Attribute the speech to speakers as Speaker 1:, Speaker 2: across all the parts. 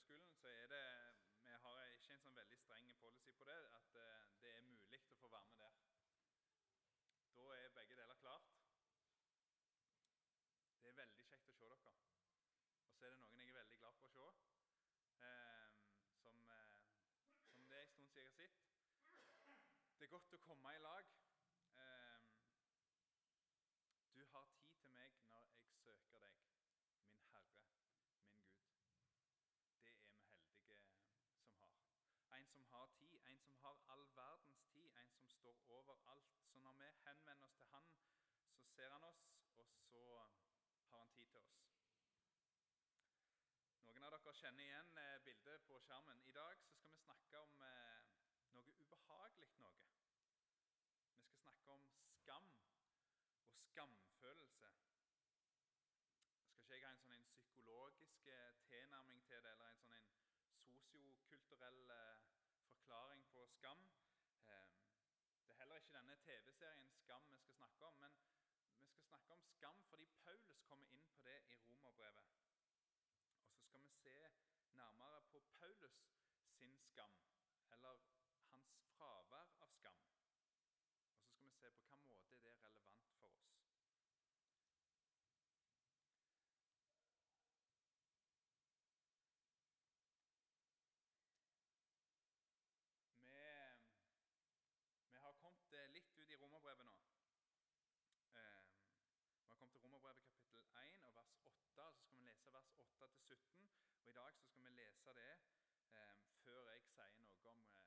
Speaker 1: søndagsskolen, så er det Vi har ikke en sånn veldig streng policy på det, at eh, det er mulig å få være med der. Da er begge deler klart. Det er veldig kjekt å se dere. Og så er det noen jeg er veldig glad for å se, eh, som, eh, som, det er en stund siden jeg har sett. Det er godt å komme i lag. Eh, du har tid til meg når jeg søker deg, min Herre, min Gud. Det er vi heldige som har. En som har tid, en som har all verdens tid, en som står over alt. Så når vi henvender oss til Han, så ser Han oss, og så har Han tid til oss. Noen av dere kjenner igjen eh, bildet på skjermen. I dag skal vi snakke om eh, noe ubehagelig noe. Vi skal snakke om skam og skamfølelse. Jeg Skal ikke jeg ha en sånn psykologisk eh, tilnærming til det, eller en sånn en sosiokulturell forklaring på skam? Eh, det er heller ikke denne TV-serien Skam vi skal snakke om, men vi skal snakke om skam fordi Paulus kommer inn på det i romerbrevet. 8-17. og I dag skal vi lese det eh, før jeg sier noe om eh,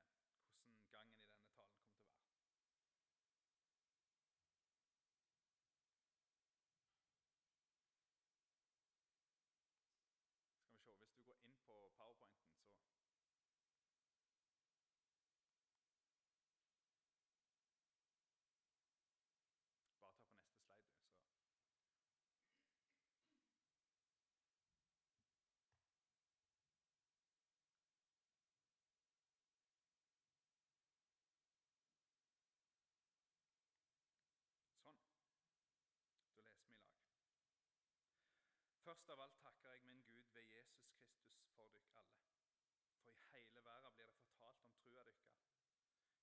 Speaker 1: Først av alt takker jeg min Gud ved Jesus Kristus for dere alle. For i hele verden blir det fortalt om trua deres.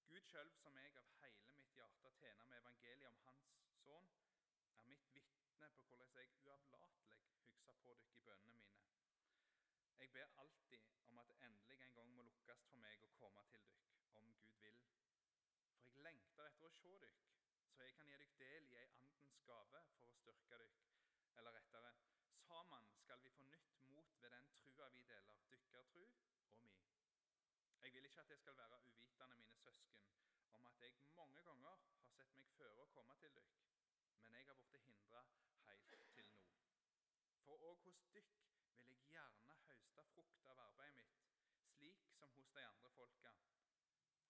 Speaker 1: Gud sjøl, som jeg av hele mitt hjerte tjener med evangeliet om Hans sønn, er mitt vitne på hvordan jeg uavlatelig husker på dere i bønnene mine. Jeg ber alltid om at det endelig en gang må lukkes for meg å komme til dere, om Gud vil. For jeg lengter etter å se dere, så jeg kan gi dere del i ei andens gave for å styrke dere. Eller rettere, sammen skal vi få nytt mot ved den trua vi deler, dykker tru og mi. Jeg vil ikke at det skal være uvitende, mine søsken, om at jeg mange ganger har sett meg føre å komme til dykk, men jeg har blitt hindra helt til nå. For òg hos dykk vil jeg gjerne høste frukt av arbeidet mitt, slik som hos de andre folka.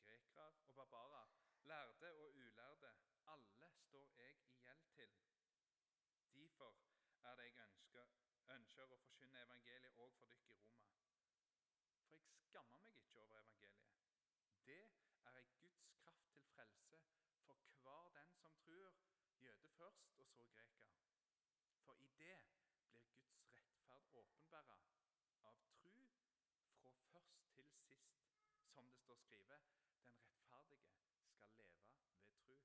Speaker 1: Grekere og barbarer, lærde og ulærde, alle står jeg i gjeld til. Derfor er det jeg ønsker, ønsker å forkynne evangeliet òg for dere i Roma. For jeg skammer meg ikke over evangeliet. Det er ei Guds kraft til frelse for hver den som tror, jøde først og så greker. For i det blir Guds rettferd åpenbæra av tru fra først til sist, som det står skrevet, den rettferdige skal leve ved tru.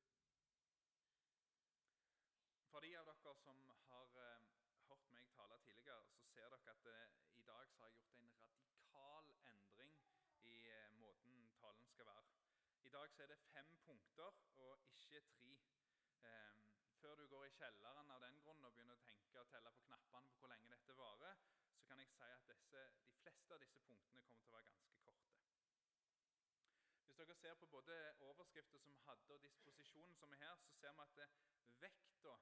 Speaker 1: For de av dere som har eh, hørt meg tale tidligere, så ser dere at eh, i dag så har jeg gjort en radikal endring i eh, måten talen skal være. I dag er det fem punkter og ikke tre. Eh, før du går i kjelleren av den grunn og begynner å tenke og telle på knappene på hvor lenge dette varer, så kan jeg si at disse, de fleste av disse punktene kommer til å være ganske korte. Hvis dere ser på både overskrifter som hadde, og disposisjonen som er her, så ser vi at vekta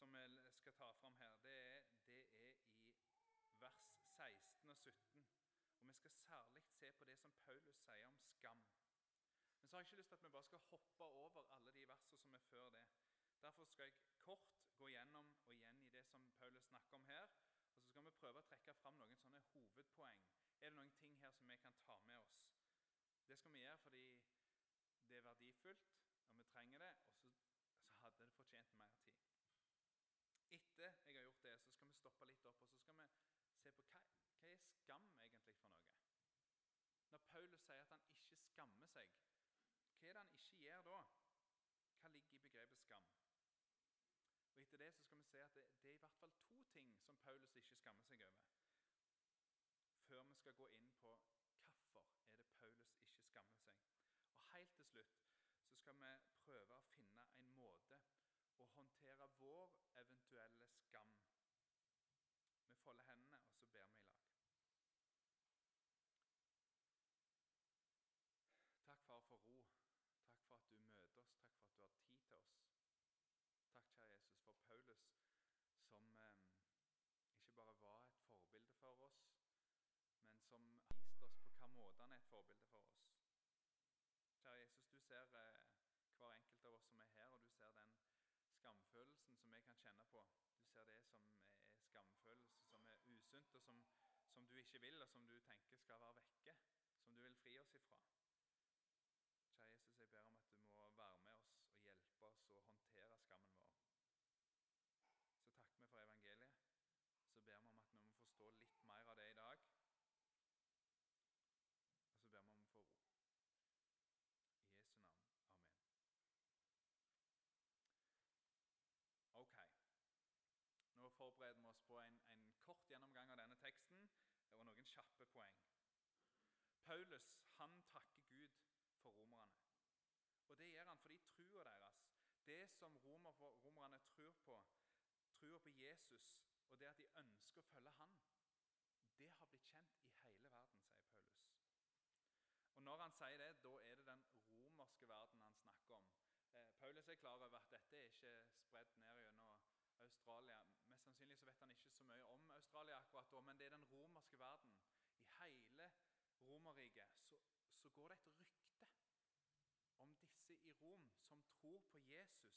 Speaker 1: som vi skal ta fram her, det er, det er i vers 16 og 17. Og Vi skal særlig se på det som Paulus sier om skam. Så har jeg ikke lyst til at vi bare skal hoppe over alle de versene som er før det. Derfor skal jeg kort gå gjennom og igjen i det som Paulus snakker om her. Og så skal vi prøve å trekke fram noen sånne hovedpoeng. Er det noen ting her som vi kan ta med oss? Det skal vi gjøre fordi det er verdifullt, og vi trenger det. Og så, så hadde det fortjent mer tid. Etter jeg har gjort det, så skal vi stoppe litt opp og så skal vi se på hva Hva er skam egentlig for noe? Når Paulus sier at han ikke skammer seg, hva det han ikke gjør da? Hva ligger i begrepet skam? Og Etter det så skal vi se at det, det, er i hvert fall to ting som Paulus ikke skammer seg over. Før vi skal gå inn på hvorfor er det Paulus ikke skammer seg. Og Helt til slutt så skal vi prøve å finne en måte å håndtere vår eventuelle skam Vi folder hendene, og så ber vi i lag. Takk, far, for ro. Takk for at du møter oss. Takk for at du har tid til oss. Takk, kjære Jesus, for Paulus, som eh, ikke bare var et forbilde for oss, men som viste er et forbilde for oss. Kjære Jesus, du ser eh, hver enkelt av oss som er her, og du ser den skamfølelsen som vi kan kjenne på. Du ser det som er skamfølelse, som er usunt, og som, som du ikke vil, og som du tenker skal være vekke, som du vil fri oss ifra. Kjære Jesus, jeg ber om at du må være med oss og hjelpe oss å håndtere skammen vår. Så takker vi for evangeliet. Så ber vi om at vi må forstå litt mer av det i dag. Og så ber vi om å få ro. I Jesu navn. Amen. Ok. Nå forbereder vi oss på en, en kort gjennomgang av denne teksten og noen kjappe poeng. Paulus han takker Gud for romerne. Og Det gjør han fordi trua deres, det som romer, romerne tror på, trua på Jesus, og det at de ønsker å følge han, det har blitt kjent i hele verden, sier Paulus. Og Når han sier det, da er det den romerske verden han snakker om. Eh, Paulus er klar over at dette er ikke spredd ned gjennom Australia. Mest sannsynlig så vet han ikke så mye om Australia akkurat da, men det er den romerske verden. I hele Romerriket så så går det et rykte om disse i Rom som tror på Jesus.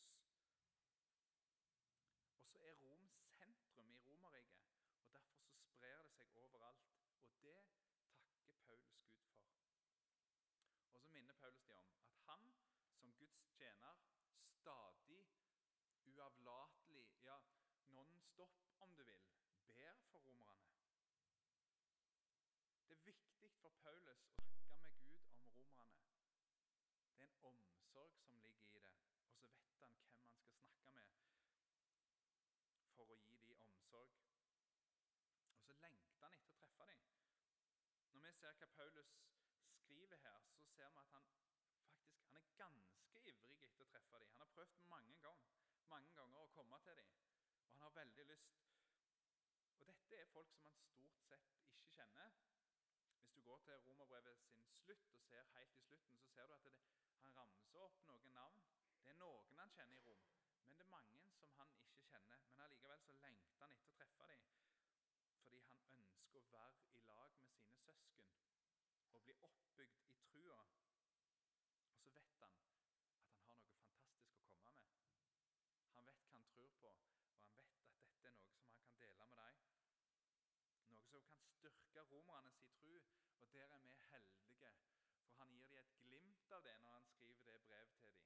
Speaker 1: Og så er Rom sentrum i Romerriket, og derfor så sprer det seg overalt. Og det takker Paulus Gud for. Og så minner Paulus de om at han som Guds tjener stadig, uavlatelig, ja, non stop om du vil, ber for romerne. Det er viktig for Paulus å snakke med Gud om romerne. Det er en omsorg som ligger i det, og så vet han hvem han skal snakke med for å gi dem omsorg. Og så lengter han etter å treffe dem. Når vi ser hva Paulus skriver her, så ser vi at han faktisk han er ganske ivrig etter å treffe dem. Han har prøvd mange ganger, mange ganger å komme til dem, og han har veldig lyst. Og Dette er folk som han stort sett ikke kjenner, hvis du går til Romerbrevet sin slutt og ser helt i slutten, så ser du at det, han ramser opp noen navn. Det er noen han kjenner i Rom, men det er mange som han ikke kjenner. Men allikevel så lengter han etter å treffe dem, fordi han ønsker å være i lag med sine søsken og bli oppbygd i trua. Og så vet han at han har noe fantastisk å komme med. Han vet hva han tror på, og han vet at dette er noe som han kan dele med dem. Noe som kan styrke romerne sin tro. Og der er vi heldige, for han gir dem et glimt av det når han skriver det brevet til dem.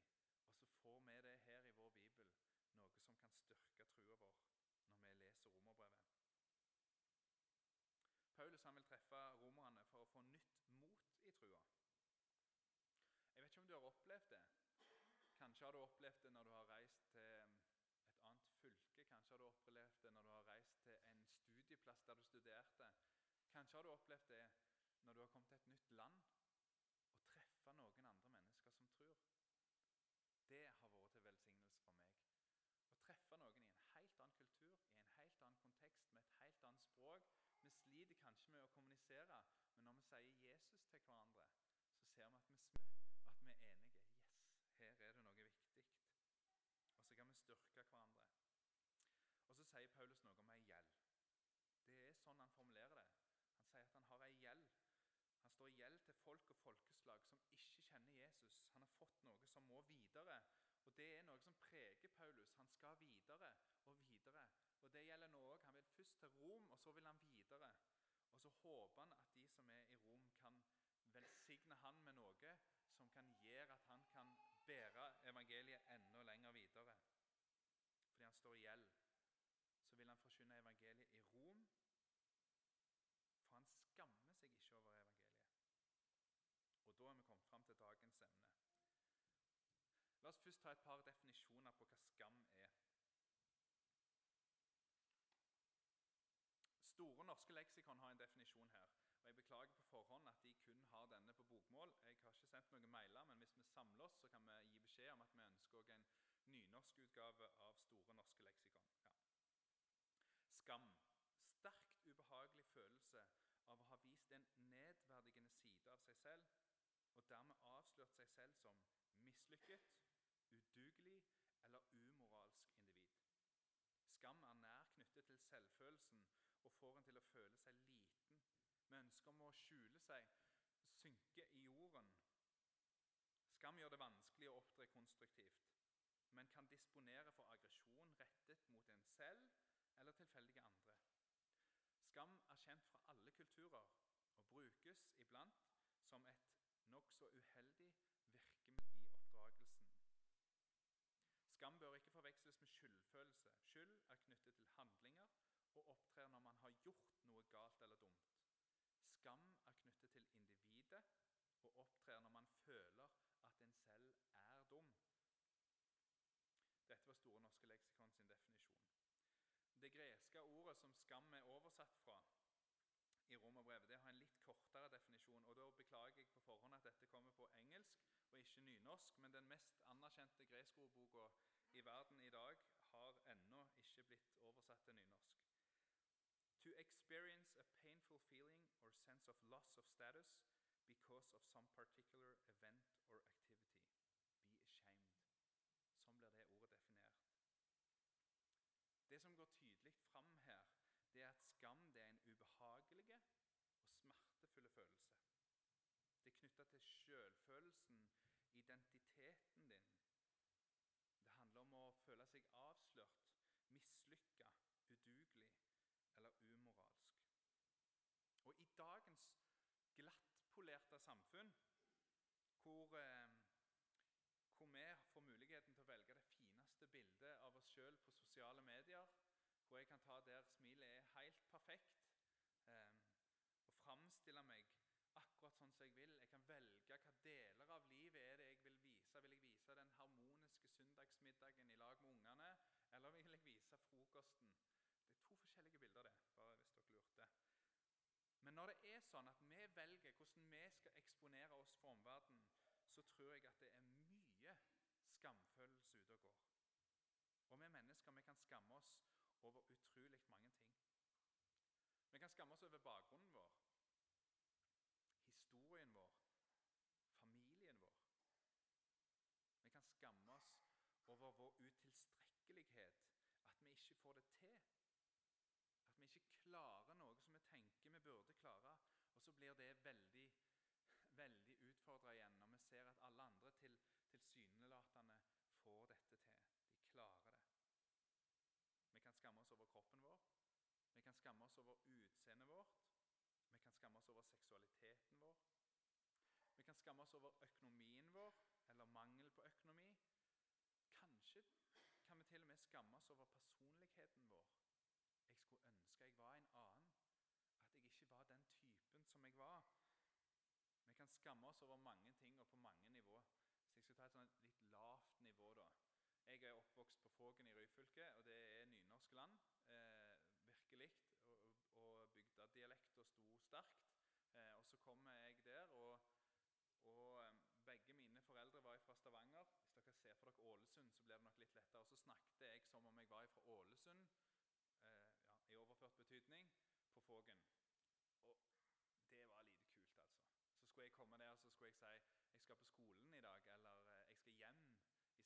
Speaker 1: Og så får vi det her i vår bibel, noe som kan styrke trua vår når vi leser romerbrevet. Paulus vil treffe romerne for å få nytt mot i trua. Jeg vet ikke om du har opplevd det. Kanskje har du opplevd det når du har reist til et annet fylke. Kanskje har du opplevd det når du har reist til en studieplass der du studerte. Kanskje har du opplevd det når du har kommet til et nytt land treffe noen andre mennesker som tror. Det har vært til velsignelse for meg. Å treffe noen i en helt annen kultur, i en helt annen kontekst, med et helt annet språk. Vi sliter kanskje med å kommunisere, men når vi sier Jesus til hverandre, så ser vi at vi at vi er enige. Yes, her er det noe viktig. Og så kan vi styrke hverandre. Og Så sier Paulus noe om ei gjeld. Det er sånn han formulerer det. Han sier at han har ei gjeld. Står i gjeld til folk og folkeslag som ikke kjenner Jesus. Han har fått noe som må videre. Og Det er noe som preger Paulus. Han skal videre og videre. Og Det gjelder nå òg. Han vil først til Rom, og så vil han videre. Og Så håper han at de som er i Rom, kan velsigne han med noe som kan gjøre at han kan bære evangeliet enda lenger videre. Fordi han står i gjeld, så vil han forkynne evangeliet i Rom. For skammer seg ikke over evangeliet. Og da er vi kommet fram til dagens emne. La oss først ta et par definisjoner på hva skam er. Store norske leksikon har en definisjon her. og Jeg beklager på forhånd at de kun har denne på bokmål. Jeg har ikke sendt noen mailer, men hvis vi samler oss, så kan vi gi beskjed om at vi ønsker en nynorskutgave av Store norske leksikon. Ja. Skam. Sterkt ubehagelig følelse av å ha vist en nedverdigende side av seg selv og dermed avslørt seg selv som mislykket, Skam er nær knyttet til selvfølelsen og får en til å føle seg liten, med ønske om å skjule seg, synke i jorden. Skam gjør det vanskelig å opptre konstruktivt, men kan disponere for aggresjon rettet mot en selv eller tilfeldige andre. Skam er kjent fra alle kulturer og brukes iblant som et nokså uheldig virkemiddel i oppdragelsen. Skam bør ikke forveksles med skyldfølelse. Skyld er knyttet til handlinger og opptrer når man har gjort noe galt eller dumt. Skam er knyttet til individet og opptrer når man føler at en selv er dum. Dette var Store norske leksikon sin definisjon. Det greske ordet som skam er oversatt fra, i Romerbrevet. Det har en litt kortere definisjon. og Da beklager jeg på forhånd at dette kommer på engelsk og ikke nynorsk. Men den mest anerkjente greskordboka i verden i dag har ennå ikke blitt oversatt til nynorsk. To experience a painful feeling or sense of loss of status because of some particular event or activity. Be ashamed. Sånn blir det ordet definert. Det som går tydelig fram her, det er at skam det er en ubehagelig og smertefull følelse. Det er knytta til selvfølelsen, identiteten din. Det handler om å føle seg avslørt, mislykka, udugelig eller umoralsk. Og i dagens glattpolerte samfunn, hvor, eh, hvor vi får muligheten til å velge det fineste bildet av oss sjøl på sosiale medier, hvor jeg kan ta der smilet er helt perfekt, eh, og framstille meg akkurat sånn som jeg vil. Jeg kan velge hva deler av livet er det jeg vil vise. Vil jeg vise den harmoniske søndagsmiddagen i lag med ungene, eller vil jeg vise frokosten? Det er to forskjellige bilder, det, bare hvis dere lurte. Men når det er sånn at vi velger hvordan vi skal eksponere oss for omverdenen, så tror jeg at det er mye skamfølelse ute og går. Og vi mennesker vi kan skamme oss over utrolig mange ting. Vi kan skamme oss over bakgrunnen vår, historien vår, familien vår. Vi kan skamme oss over vår utilstrekkelighet, at vi ikke får det til. At vi ikke klarer noe som vi tenker vi burde klare. Og så blir det veldig, veldig utfordra igjen når vi ser at alle andre til, tilsynelatende får dette til. De klarer det. Vi kan skamme oss over kroppen vår, vi kan skamme oss over utseendet vårt, vi kan skamme oss over seksualiteten vår. Vi kan skamme oss over økonomien vår eller mangel på økonomi. Kanskje kan vi til og med skamme oss over personligheten vår. Jeg skulle ønske jeg var en annen, at jeg ikke var den typen som jeg var. Vi kan skamme oss over mange ting og på mange nivå. Så jeg skal ta et litt lavt. Jeg er oppvokst på Fågen i Ryfylke, og det er nynorsk land. Eh, virkelig. Og, og bygdadialekta sto sterkt. Eh, og så kommer jeg der, og, og, eh, begge mine foreldre var fra Stavanger. Hvis dere ser for dere Ålesund, så blir det nok litt lettere. Og så snakket jeg som om jeg var fra Ålesund, eh, ja, i overført betydning, på Fågen. Og det var lite kult, altså. Så skulle jeg komme der og så skulle jeg si jeg skal på skolen i dag, eller eh, jeg skal hjem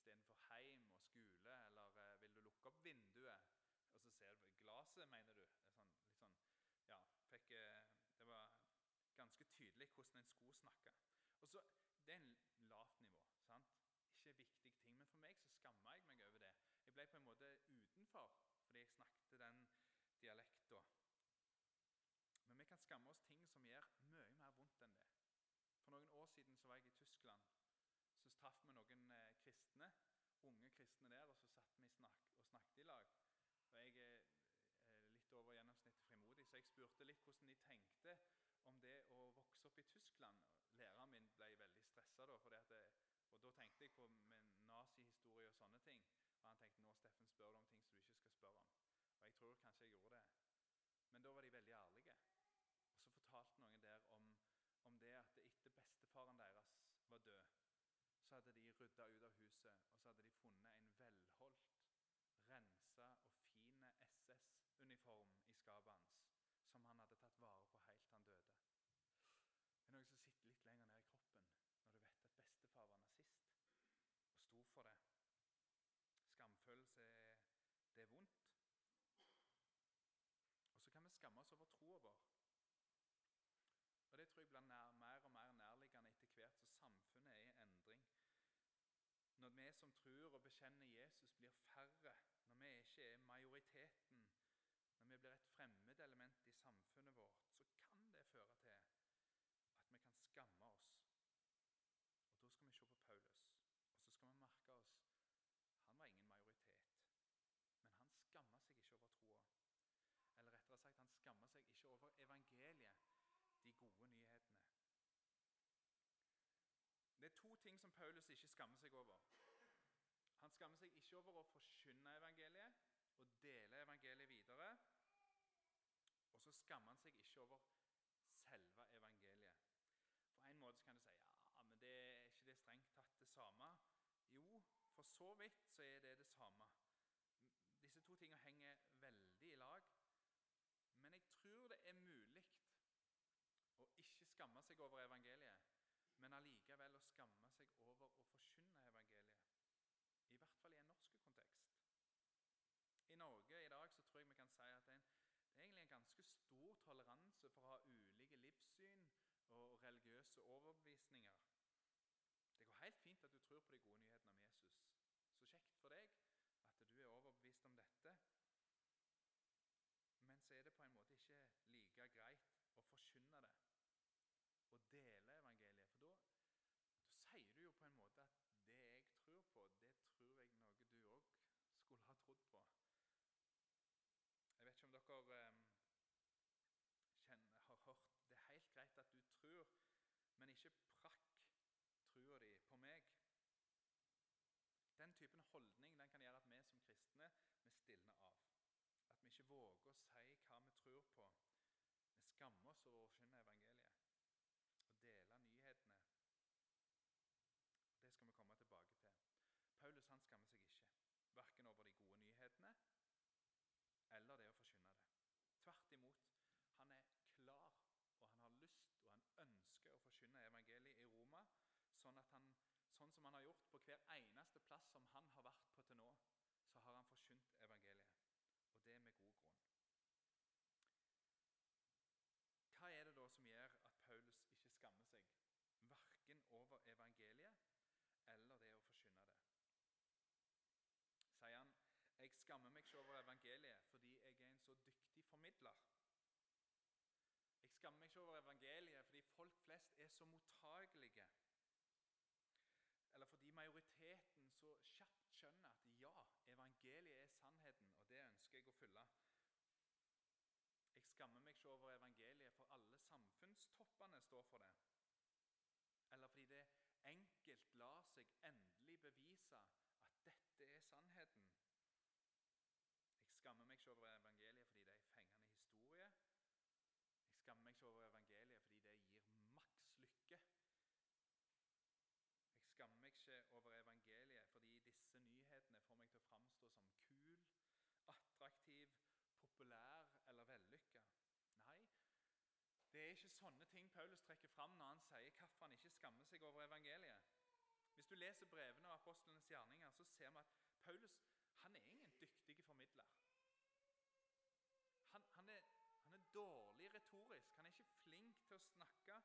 Speaker 1: istedenfor heim og skole, eller eh, vil du lukke opp vinduet? Og så ser du glasset, mener du? Sånn, litt sånn, ja, fikk, eh, Det var ganske tydelig hvordan en skulle snakke. Og så, Det er en lavt nivå. sant? Ikke en viktig ting, men for meg så skamma jeg meg over det. Jeg ble på en måte utenfor fordi jeg snakket den dialekta. Men vi kan skamme oss ting som gjør mye mer vondt enn det. For noen år siden så var jeg i Tyskland så traff vi noen kristne, unge kristne der, og så satt vi snak og snakket i lag. Og Jeg er litt over gjennomsnittet frimodig, så jeg spurte litt hvordan de tenkte om det å vokse opp i Tyskland. Læreren min ble veldig stressa da. og Da tenkte jeg på nazihistorie og sånne ting. Og han tenkte nå Steffen spør du om ting som du ikke skal spørre om. Og jeg tror kanskje jeg gjorde det. Men da var de veldig ærlige. Og så fortalte noen der om, om det at etter bestefaren deres var død, så hadde de rydda ut av huset, og så hadde de funnet en velholdt, rensa og fin SS-uniform i skapet hans, som han hadde tatt vare på helt til han døde. Det er noe som sitter litt lenger ned i kroppen når du vet at bestefar var nazist og sto for det. Skamfølelse det er vondt. Og så kan vi skamme oss over troa vår. Og Det tror jeg blir mer og mer nærliggende etter hvert som samfunnet er i endring. Når vi som tror og bekjenner Jesus, blir færre, når vi ikke er majoriteten, når vi blir et fremmedelement i samfunnet vårt, så kan det føre til at vi kan skamme oss. Og Da skal vi se på Paulus, og så skal vi merke oss han var ingen majoritet. Men han skamma seg ikke over troa. Eller rettere sagt, han skamma seg ikke over evangeliet, de gode nyhetene. Det er to ting som Paulus ikke skammer seg over. Han skammer seg ikke over å evangeliet og dele evangeliet videre. Og så skammer han seg ikke over selve evangeliet. På en måte kan du si ja, men det er ikke det strengt tatt det samme. Jo, for så vidt så er det det samme. Disse to tingene henger veldig i lag. Men jeg tror det er mulig å ikke skamme seg over evangeliet, men allikevel å skamme seg over å forkynne evangeliet. I hvert fall i en norsk kontekst. I Norge i dag så tror jeg vi kan si at det er, en, det er egentlig en ganske stor toleranse for å ha ulike livssyn og religiøse overbevisninger. Det går helt fint at du tror på de gode nyhetene om Jesus. Så kjekt for deg at du er overbevist om dette. Men så er det på en måte ikke like greit å forkynne det og dele evangeliet. For da, da sier du jo på en måte at det jeg tror på, det tror jeg noe du òg skulle ha trodd på. Jeg vet ikke om dere eh, kjenner, har hørt Det er helt greit at du tror, men ikke prakk trua di på meg. Den typen holdning den kan gjøre at vi som kristne vi stilner av. At vi ikke våger å si hva vi tror på. Vi skammer oss over å forkynne evangeliet og dele nyhetene. Det skal vi komme tilbake til. Paulus han skammer seg ikke, verken over de gode nyhetene eller det å forkynne det. Tvert imot. Han er klar, og han har lyst og han ønsker å forkynne evangeliet i Roma, sånn, han, sånn han har gjort på hver eneste plass som han har vært på til nå. Så har han forkynt evangeliet og det med god grunn. Hva er det da som gjør at Paulus ikke skammer seg verken over evangeliet eller det å forkynne det? Sier han jeg skammer meg ikke over evangeliet fordi jeg er en så dyktig formidler. Jeg skammer meg ikke over evangeliet fordi folk flest er så mottagelige. Majoriteten så kjapt skjønner at ja, evangeliet er sannheten, og det ønsker jeg å følge. Jeg skammer meg ikke over evangeliet, for alle samfunnstoppene står for det. Eller fordi det enkelt lar seg endelig bevise at dette er sannheten. Jeg skammer meg ikke over evangeliet fordi det er en fengende historie. Jeg skammer meg ikke over evangeliet fordi det gir maks lykke jeg skammer meg ikke over evangeliet fordi disse nyhetene får meg til å framstå som kul, attraktiv, populær eller vellykka. Nei, det er ikke sånne ting Paulus trekker fram når han sier hvorfor han ikke skammer seg over evangeliet. Hvis du leser brevene av apostlenes gjerninger, så ser vi at Paulus han er ingen dyktig formidler. Han, han, er, han er dårlig retorisk. Han er ikke flink til å snakke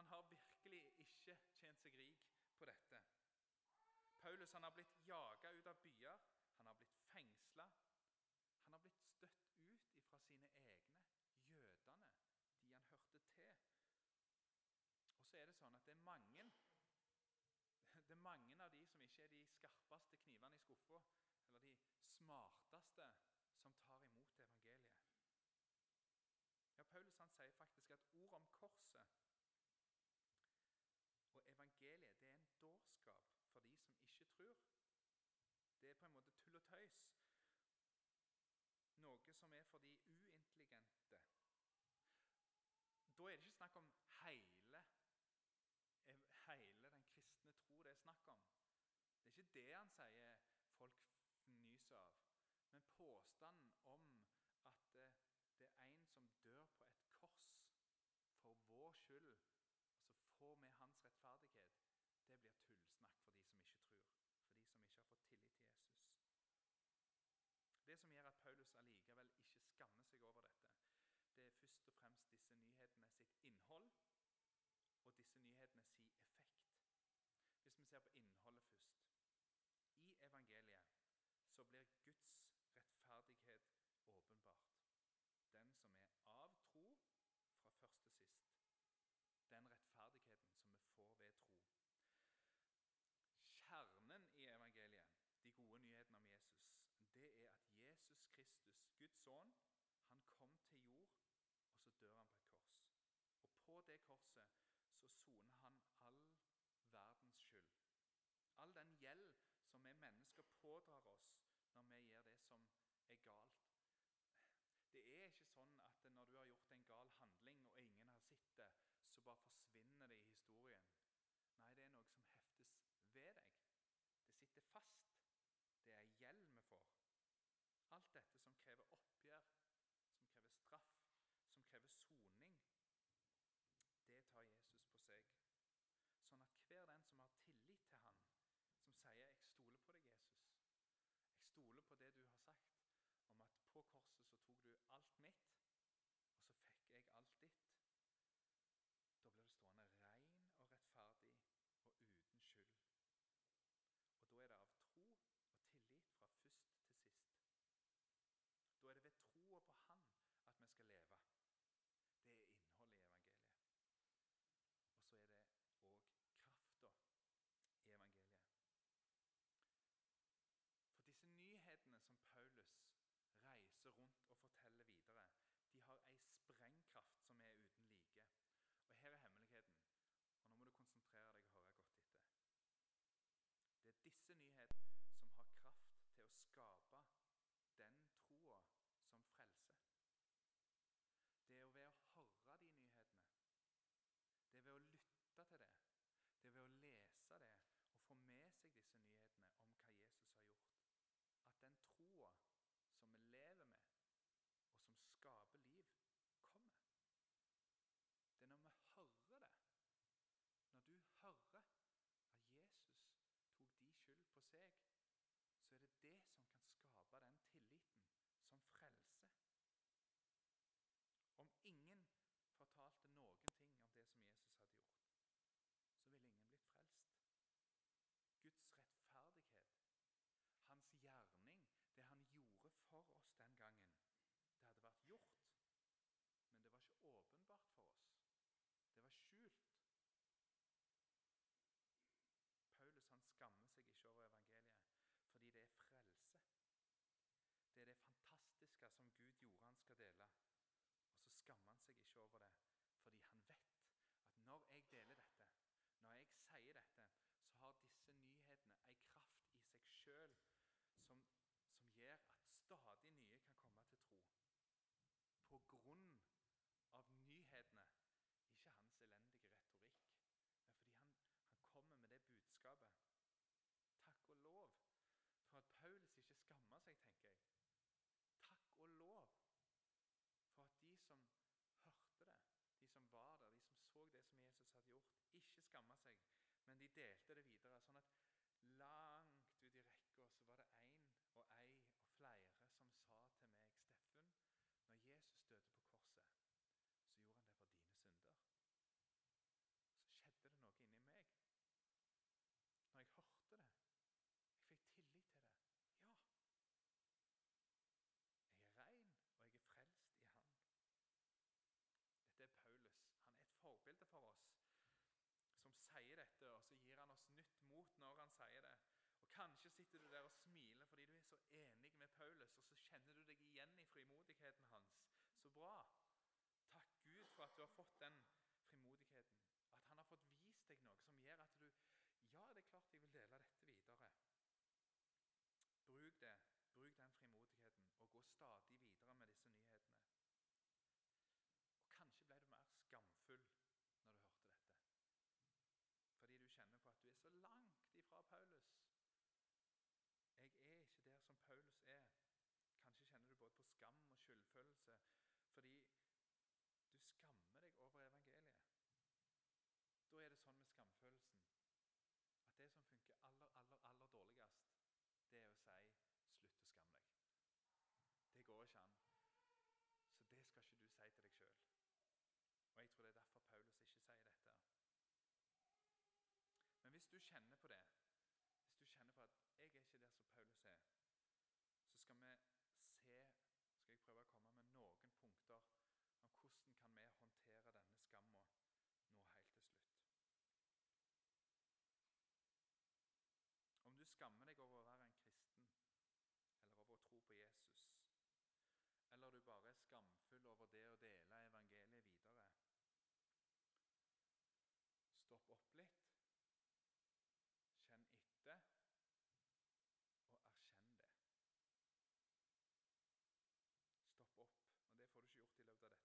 Speaker 1: han har virkelig ikke tjent seg rik på dette. Paulus han har blitt jaga ut av byer, han har blitt fengsla. Han har blitt støtt ut fra sine egne, jødene, de han hørte til. Og så er det sånn at det er mange det er mange av de som ikke er de skarpeste knivene i skuffa, eller de smarteste, som tar imot evangeliet. Ja, Paulus han sier faktisk at ordet om korset og evangeliet det er en dårskap for de som ikke tror. Det er på en måte tull og tøys. Noe som er for de uintelligente. Da er det ikke snakk om hele, hele den kristne tro det er snakk om. Det er ikke det han sier folk fnyser av. Men påstanden om at det er en som dør på et kors for vår skyld, og så får vi hans rettferdighet, det blir tullsnakk for de som ikke tror, for de som ikke har fått tillit til Jesus. Det som gjør at Paulus allikevel ikke skammer seg over dette, det er først og fremst disse nyhetene sitt innhold og disse nyhetene sin effekt. Hvis vi ser på innholdet først I evangeliet så blir Guds rettferdighet åpenbart. Den som er av tro fra først til sist. Den rettferdigheten som vi får ved tro. Kjernen i evangeliet, de gode nyhetene om Jesus, det er at Jesus Kristus, Guds sønn, han kom til jord, og så dør han på et kors. Og på det korset så soner han all verdens skyld. All den gjeld som vi mennesker pådrar oss når vi gjør det som er galt. Det er ikke sånn at når du har gjort en gal handling, og ingen har sett det, så bare forsvinner det i historien. Nei, det er noe som heftes ved deg. Det sitter fast. Det er gjeld vi får. Alt dette som krever oppgjør, som krever straff, som krever soning, det tar Jesus på seg. Sånn at hver den som har tillit til han, som sier 'Jeg stoler på deg, Jesus', 'Jeg stoler på det du har sagt', om at på korset så tok du alt mitt, og så fikk jeg alt ditt. Da blir du stående ren og rettferdig og uten skyld. Og da er det av tro og tillit fra først til sist. Da er det ved troa på Han at vi skal leve. Det er innholdet i evangeliet. Og så er det òg krafta i evangeliet. For disse nyhetene som Paulus reiser rundt og forteller videre, de har ei sprengkraft som er uten like. Og Her er hemmeligheten. Og Nå må du konsentrere deg og høre godt etter. Det er disse nyhetene som har kraft til å skape den troa som frelser. Det er ved å høre de nyhetene, det er ved å lytte til det, det er ved å lese det og få med seg disse nyhetene om hva Jesus har gjort, at den troa som vi lever med, og som skaper liv, kommer. Det er når vi hører det, når du hører at Jesus tok de skyld på seg, så er det det som kan skape den tilliten som frelser. Om ingen fortalte noen ting om det som Jesus hadde gjort, så ville ingen blitt frelst. Guds rettferdighet hans gjerning, det han gjorde for oss den gangen, det hadde vært gjort, men det var ikke åpenbart for oss. Det var skjult. Paulus han skammer seg ikke over evangeliet fordi det er frelse. Det er det fantastiske som Gud gjorde han skal dele. Og så skammer han seg ikke over det fordi han vet at når jeg deler dette, når jeg sier dette, så har disse nyhetene en kraft i seg sjøl som, som, gjør at stadig nye kan komme til tro. På grunn av nyhetene, ikke hans elendige retorikk, men fordi han, han kommer med det budskapet. Takk og lov for at Paulus ikke skammer seg, tenker jeg. Takk og lov for at de som hørte det, de som var der, de som så det som Jesus hadde gjort, ikke skamma seg, men de delte det videre. sånn at langt ut i rekka så var det én og ei og flere som sa til meg, 'Steffen, når Jesus døde på korset, så gjorde han det for dine synder.' Så skjedde det noe inni meg. Når jeg hørte det. Jeg fikk tillit til det. Ja. Jeg er ren, og jeg er frelst i Han. Dette er Paulus. Han er et forbilde for oss som sier dette, og så gir han oss nytt mot når han sier det. Og Kanskje sitter du der og smiler fordi du er så enig med Paulus, og så kjenner du deg igjen i frimodigheten hans. Så bra. Takk Gud for at du har fått den frimodigheten, at han har fått vist deg noe som gjør at du Ja, det er klart jeg vil dele dette videre. Bruk det. Bruk den frimodigheten og gå stadig videre med disse nyhetene. Og Kanskje ble du mer skamfull når du hørte dette. Fordi du kjenner på at du er så Paulus. Jeg er ikke der som Paulus er. Kanskje kjenner du både på skam og skyldfølelse fordi du skammer deg over evangeliet. Da er det sånn med skamfølelsen at det som funker aller, aller, aller dårligst, det er å si 'slutt å skamme deg'. Det går ikke an. Så det skal ikke du si til deg sjøl. Og jeg tror det er derfor Paulus ikke sier dette. Men hvis du kjenner på det, hvis du kjenner på at 'jeg er ikke der som Paulus er', så skal vi se skal jeg prøve å komme med noen punkter om hvordan kan vi håndtere denne skamma nå helt til slutt. Om du skammer deg over å være en kristen, eller over å tro på Jesus, eller du bare er skamfull over det å dele evangeliet videre Stopp opp litt, kjenn etter, og erkjenn det. Stopp opp. Og Det får du ikke gjort i løpet av dette møtet i dag.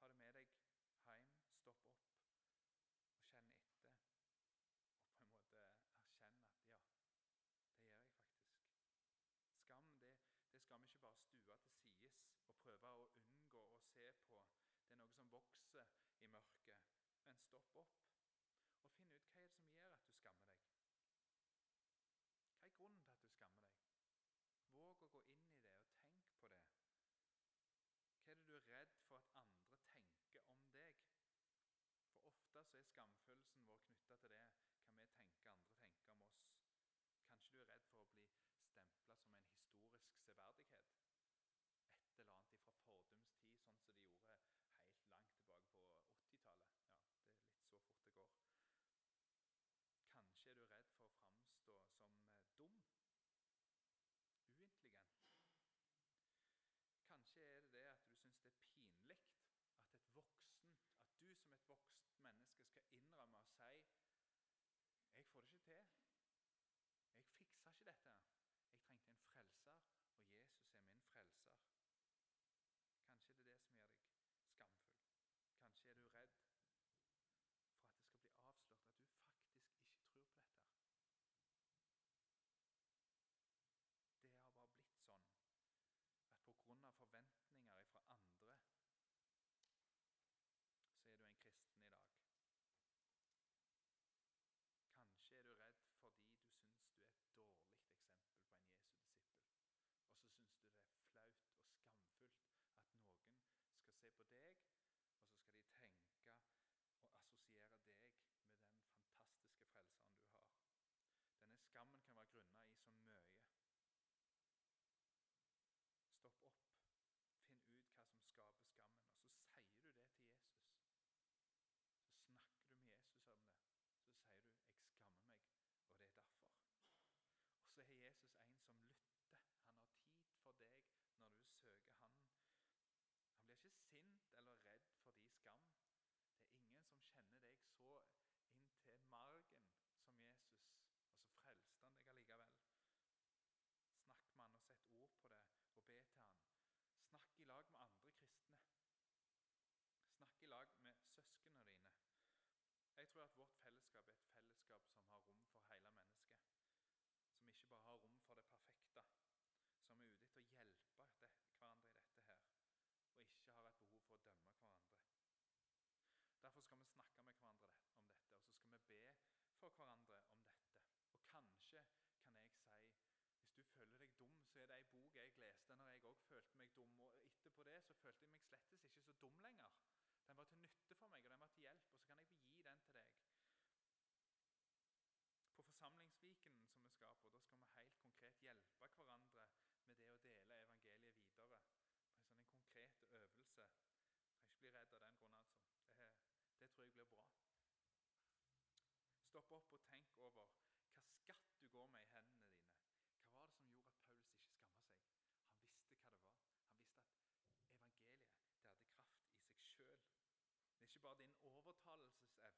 Speaker 1: Ta det med deg hjem, stopp opp og kjenn etter. Og på en måte erkjenne at ja, det gjør jeg faktisk. Skam det, det skal vi ikke bare stue til sides og prøve å unngå å se på. Det er noe som vokser i mørket. Men stopp opp og finn ut hva er det som gjør at du skammer deg. Hva er grunnen til at du skammer deg? Våg å gå inn i det og tenk på det. Hva er det du er redd for at andre tenker om deg? For ofte så er skamfølelsen vår knytta til det hva vi tenker andre tenker om oss. Kanskje du er redd for å bli stempla som en historisk severdighet. Et eller annet fra fordums tid, sånn som de gjorde helt langt tilbake på 80-tallet. Ja, det er litt så fort det går. Kanskje er du redd for å framstå som eh, dum uintelligent. Kanskje er det det at du syns det er pinlig at, at du som et voksent menneske skal innrømme og si 'Jeg får det ikke til. Jeg fiksa ikke dette. Jeg trengte en frelser, og Jesus er min frelser.' Kanskje er det det som gjør deg skamfull. Kanskje er du redd for at det skal bli avslørt at du faktisk ikke tror på dette. Det har bare blitt sånn at pga. forventninger fra andre så er du en kristen i dag. Kanskje er du redd fordi du syns du er et dårlig eksempel på en Jesu disippel. Og så syns du det er flaut og skamfullt at noen skal se på deg, og så skal de tenke og assosiere deg med den fantastiske frelseren du har. Denne skammen kan være grunna i så mye. Stopp opp. Finn ut hva som skaper skammen. Og så sier du det til Jesus. Så snakker du med Jesus om det. Så sier du 'Jeg skammer meg', og det er derfor. Og så er Jesus en som lytter. Han har tid for deg når du søker Han. Han blir ikke sint eller redd for din skam. Det er ingen som kjenner deg så inn til margen som Jesus. Og så frelste han deg allikevel. Snakk med han og sett ord på det og be til han. Snakk i lag med andre kristne. Snakk i lag med søsknene dine. Jeg tror at vårt fellesskap er et fellesskap som har rom for hele mennesket. Som ikke bare har rom for det perfekte. Som er ute etter å hjelpe hverandre i dette her. Og ikke har et behov for å dømme hverandre. Derfor skal vi snakke med hverandre om dette, og så skal vi be for hverandre om dette. Og kanskje kan jeg si hvis du føler deg dum, så er det ei bok jeg leste når jeg òg følte meg dum. Det så følte jeg meg slettes ikke så dum lenger. Den var til nytte for meg, og den var til hjelp, og så kan jeg gi den til deg. På Forsamlingsviken som vi skal på, da skal vi helt konkret hjelpe hverandre med det å dele evangeliet videre. En sånn konkret øvelse. Trenger ikke bli redd av den grunn. altså. Det, det tror jeg blir bra. Stopp opp og tenk over hva skatt du går med i hendene dine. Hva var det som gjorde at Paulus ikke skamma seg? Han visste hva det var. Han visste at evangeliet det hadde kraft i seg bare din overtalelsesevne,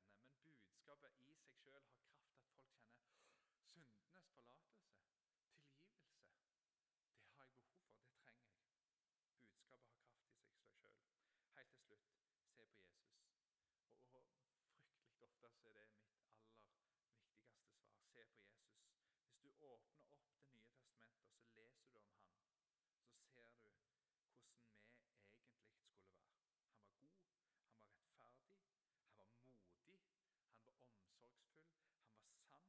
Speaker 1: men budskapet i seg sjøl har kraft til at folk kjenner syndenes forlatelse, tilgivelse. Det har jeg behov for, det trenger jeg. Budskapet har kraft i seg sjøl. Helt til slutt se på Jesus. Og, og Fryktelig ofte så er det mitt aller viktigste svar. Se på Jesus. Hvis du åpner opp Det nye testamentet og så leser du om han, så ser du hvordan vi egentlig skulle være. Han var god, han var rettferdig, han var modig, han var omsorgsfull, han var sann.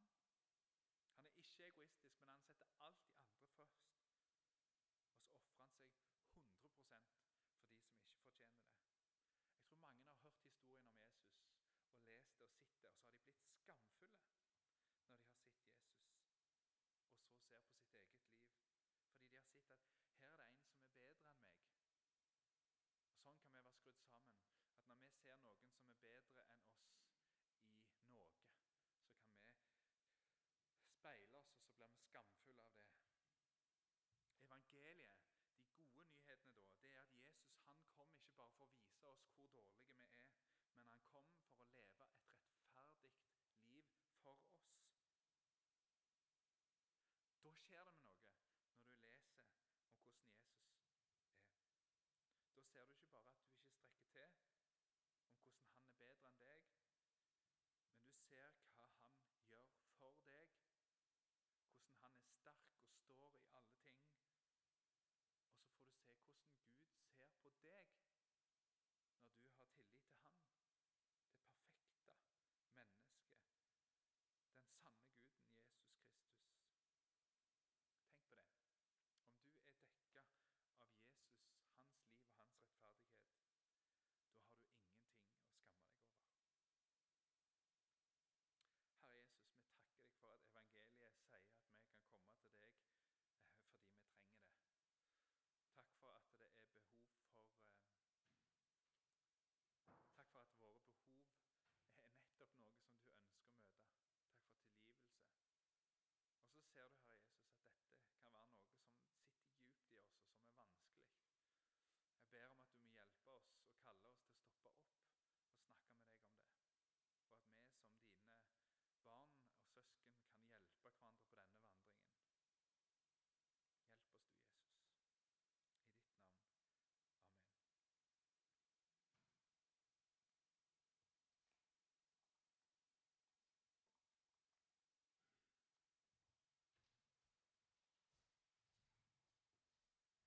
Speaker 1: Han er egoistisk, men han setter alt de andre først. Og så ofrer han seg 100 for de som ikke fortjener det. Jeg tror mange har hørt historien om Jesus og lest det og sett det, og så har de blitt skamfulle når de har sett Jesus, og så ser på sitt eget liv. Fordi de har sett at her er det en som er bedre enn meg. Og Sånn kan vi være skrudd sammen. At når vi ser noen som er bedre enn oss i noe, så kan vi speile oss, og skamfulle av det. Evangeliet, de gode nyhetene, da, det er at Jesus han kom ikke bare for å vise oss hvor dårlige vi er, men han kom for å leve et rettferdig liv for oss. Da skjer det med noe når du leser om hvordan Jesus er. Da ser du ikke bare at du ikke strekker til, om hvordan han er bedre enn deg, men du ser hva han gjør for deg, hvordan han er sterk og